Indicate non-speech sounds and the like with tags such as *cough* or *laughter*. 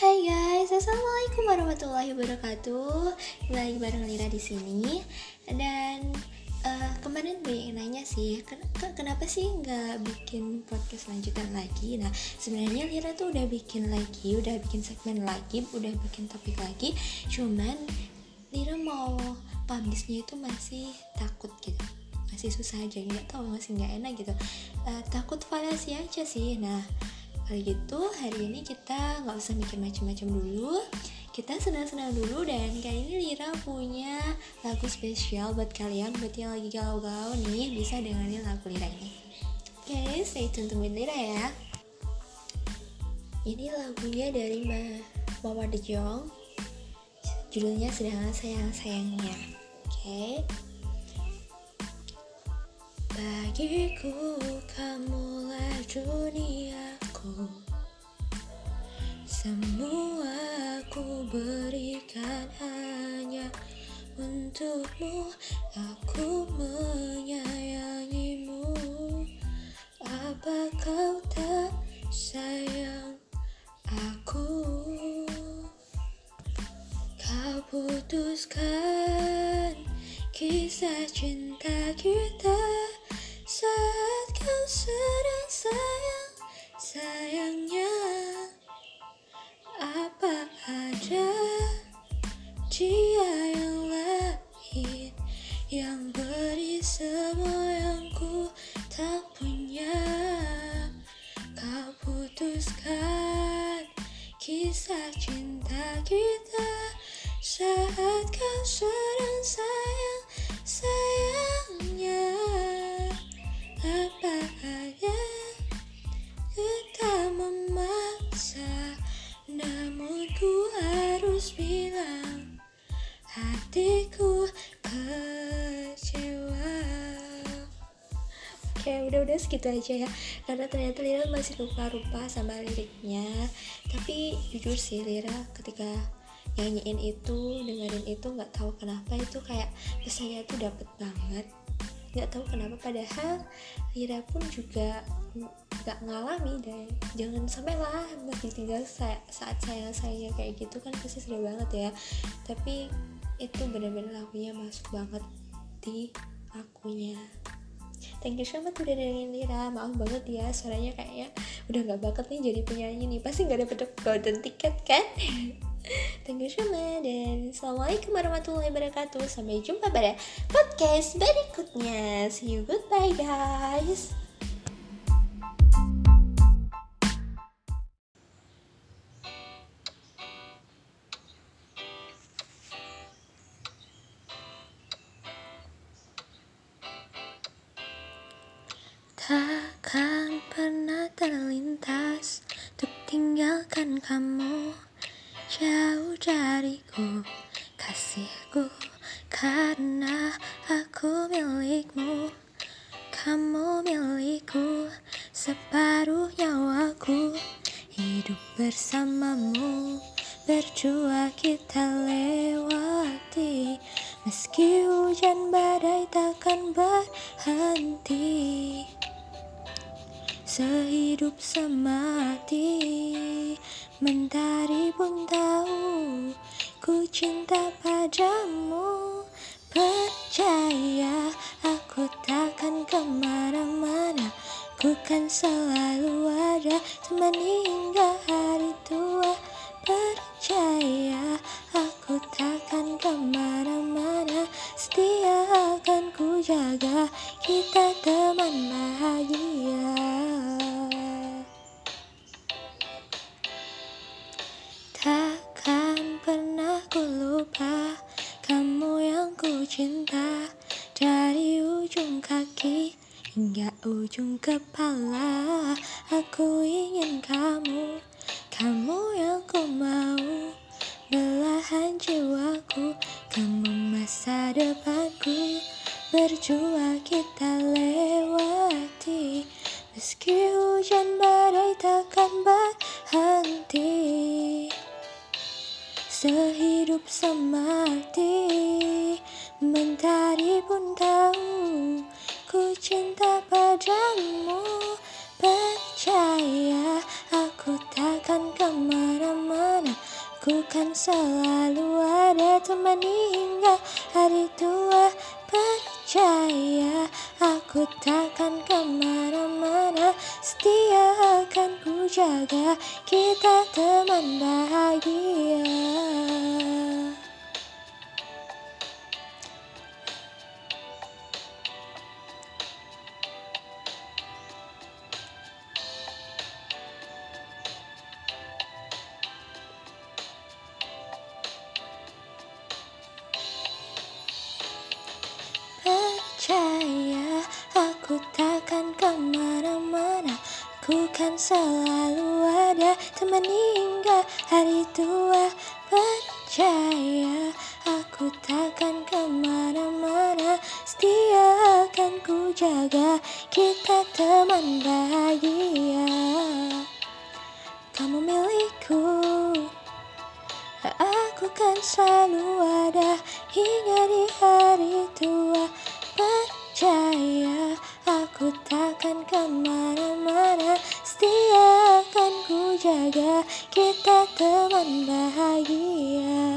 Hai guys, assalamualaikum warahmatullahi wabarakatuh. Lagi bareng Lira di sini dan uh, kemarin banyak yang nanya sih, ken kenapa sih nggak bikin podcast lanjutan lagi? Nah, sebenarnya Lira tuh udah bikin lagi, udah bikin segmen lagi, udah bikin topik lagi. Cuman Lira mau publishnya itu masih takut gitu masih susah aja nggak tahu masih nggak enak gitu uh, takut falasi aja sih nah kalau gitu hari ini kita nggak usah mikir macam-macam dulu. Kita senang-senang dulu dan kali ini Lira punya lagu spesial buat kalian buat yang lagi galau-galau nih bisa dengerin lagu Lira ini. Oke okay, stay tune tungguin Lira ya. Ini lagunya dari Ma Mama De Jong. Judulnya sedang sayang-sayangnya oke. Okay. Bagiku kamulah duniaku Semua aku berikan hanya untukmu. Aku menyayangimu. Apa kau tak sayang aku? Kau putuskan kisah cinta kita saat kau sayang sayangnya apa ada dia yang lain yang beri semua yang ku tak punya? Kau putuskan kisah cinta kita saat kau sedang sayang Oke udah udah segitu aja ya. Karena ternyata Lira masih lupa-lupa sama liriknya. Tapi jujur sih Lira ketika nyanyiin itu dengerin itu nggak tahu kenapa itu kayak pesannya tuh dapet banget. Nggak tahu kenapa padahal Lira pun juga nggak ngalami deh. Jangan sampai lah masih tinggal saat saya saya kayak gitu kan pasti sedih banget ya. Tapi itu bener-bener lagunya masuk banget di akunya thank you so much udah dengerin Lira maaf banget ya suaranya kayaknya udah nggak bakat nih jadi penyanyi nih. Pasti nggak dapet golden ticket kan? *laughs* Thank you so much dan Assalamualaikum warahmatullahi wabarakatuh. Sampai jumpa pada podcast berikutnya. See you goodbye guys Takkan pernah terlintas Untuk tinggalkan kamu. Jauh dariku kasihku karena aku milikmu. Kamu milikku separuh nyawaku. Hidup bersamamu berjuang kita lewati. Meski hujan badai takkan berhenti sehidup semati Mentari pun tahu ku cinta padamu. Percaya aku takkan ke mana-mana Ku kan selalu ada teman hingga hari tua. Percaya aku takkan ke mana-mana Setia akan ku jaga kita teman bahagia lupa Kamu yang ku cinta. Dari ujung kaki hingga ujung kepala Aku ingin kamu. Kamu yang ku mau Belahan jiwaku. Kamu masa depanku Berjuang kita lewati. Meski hujan badai takkan berhenti Sehidup semati Mentari pun tahu Ku cinta padamu Percaya aku takkan ke mana-mana. Kan selalu ada temani hingga hari tua Percaya aku takkan ke mana-mana Setia akan ku jaga. Kita teman bahagia selalu ada Temani hingga hari tua. Percaya Aku takkan ke mana-mana. Setia akan ku jaga Kita teman bahagia. Kamu milikku Aku kan selalu ada hingga ke mana-mana Setia akan ku jaga kita teman bahagia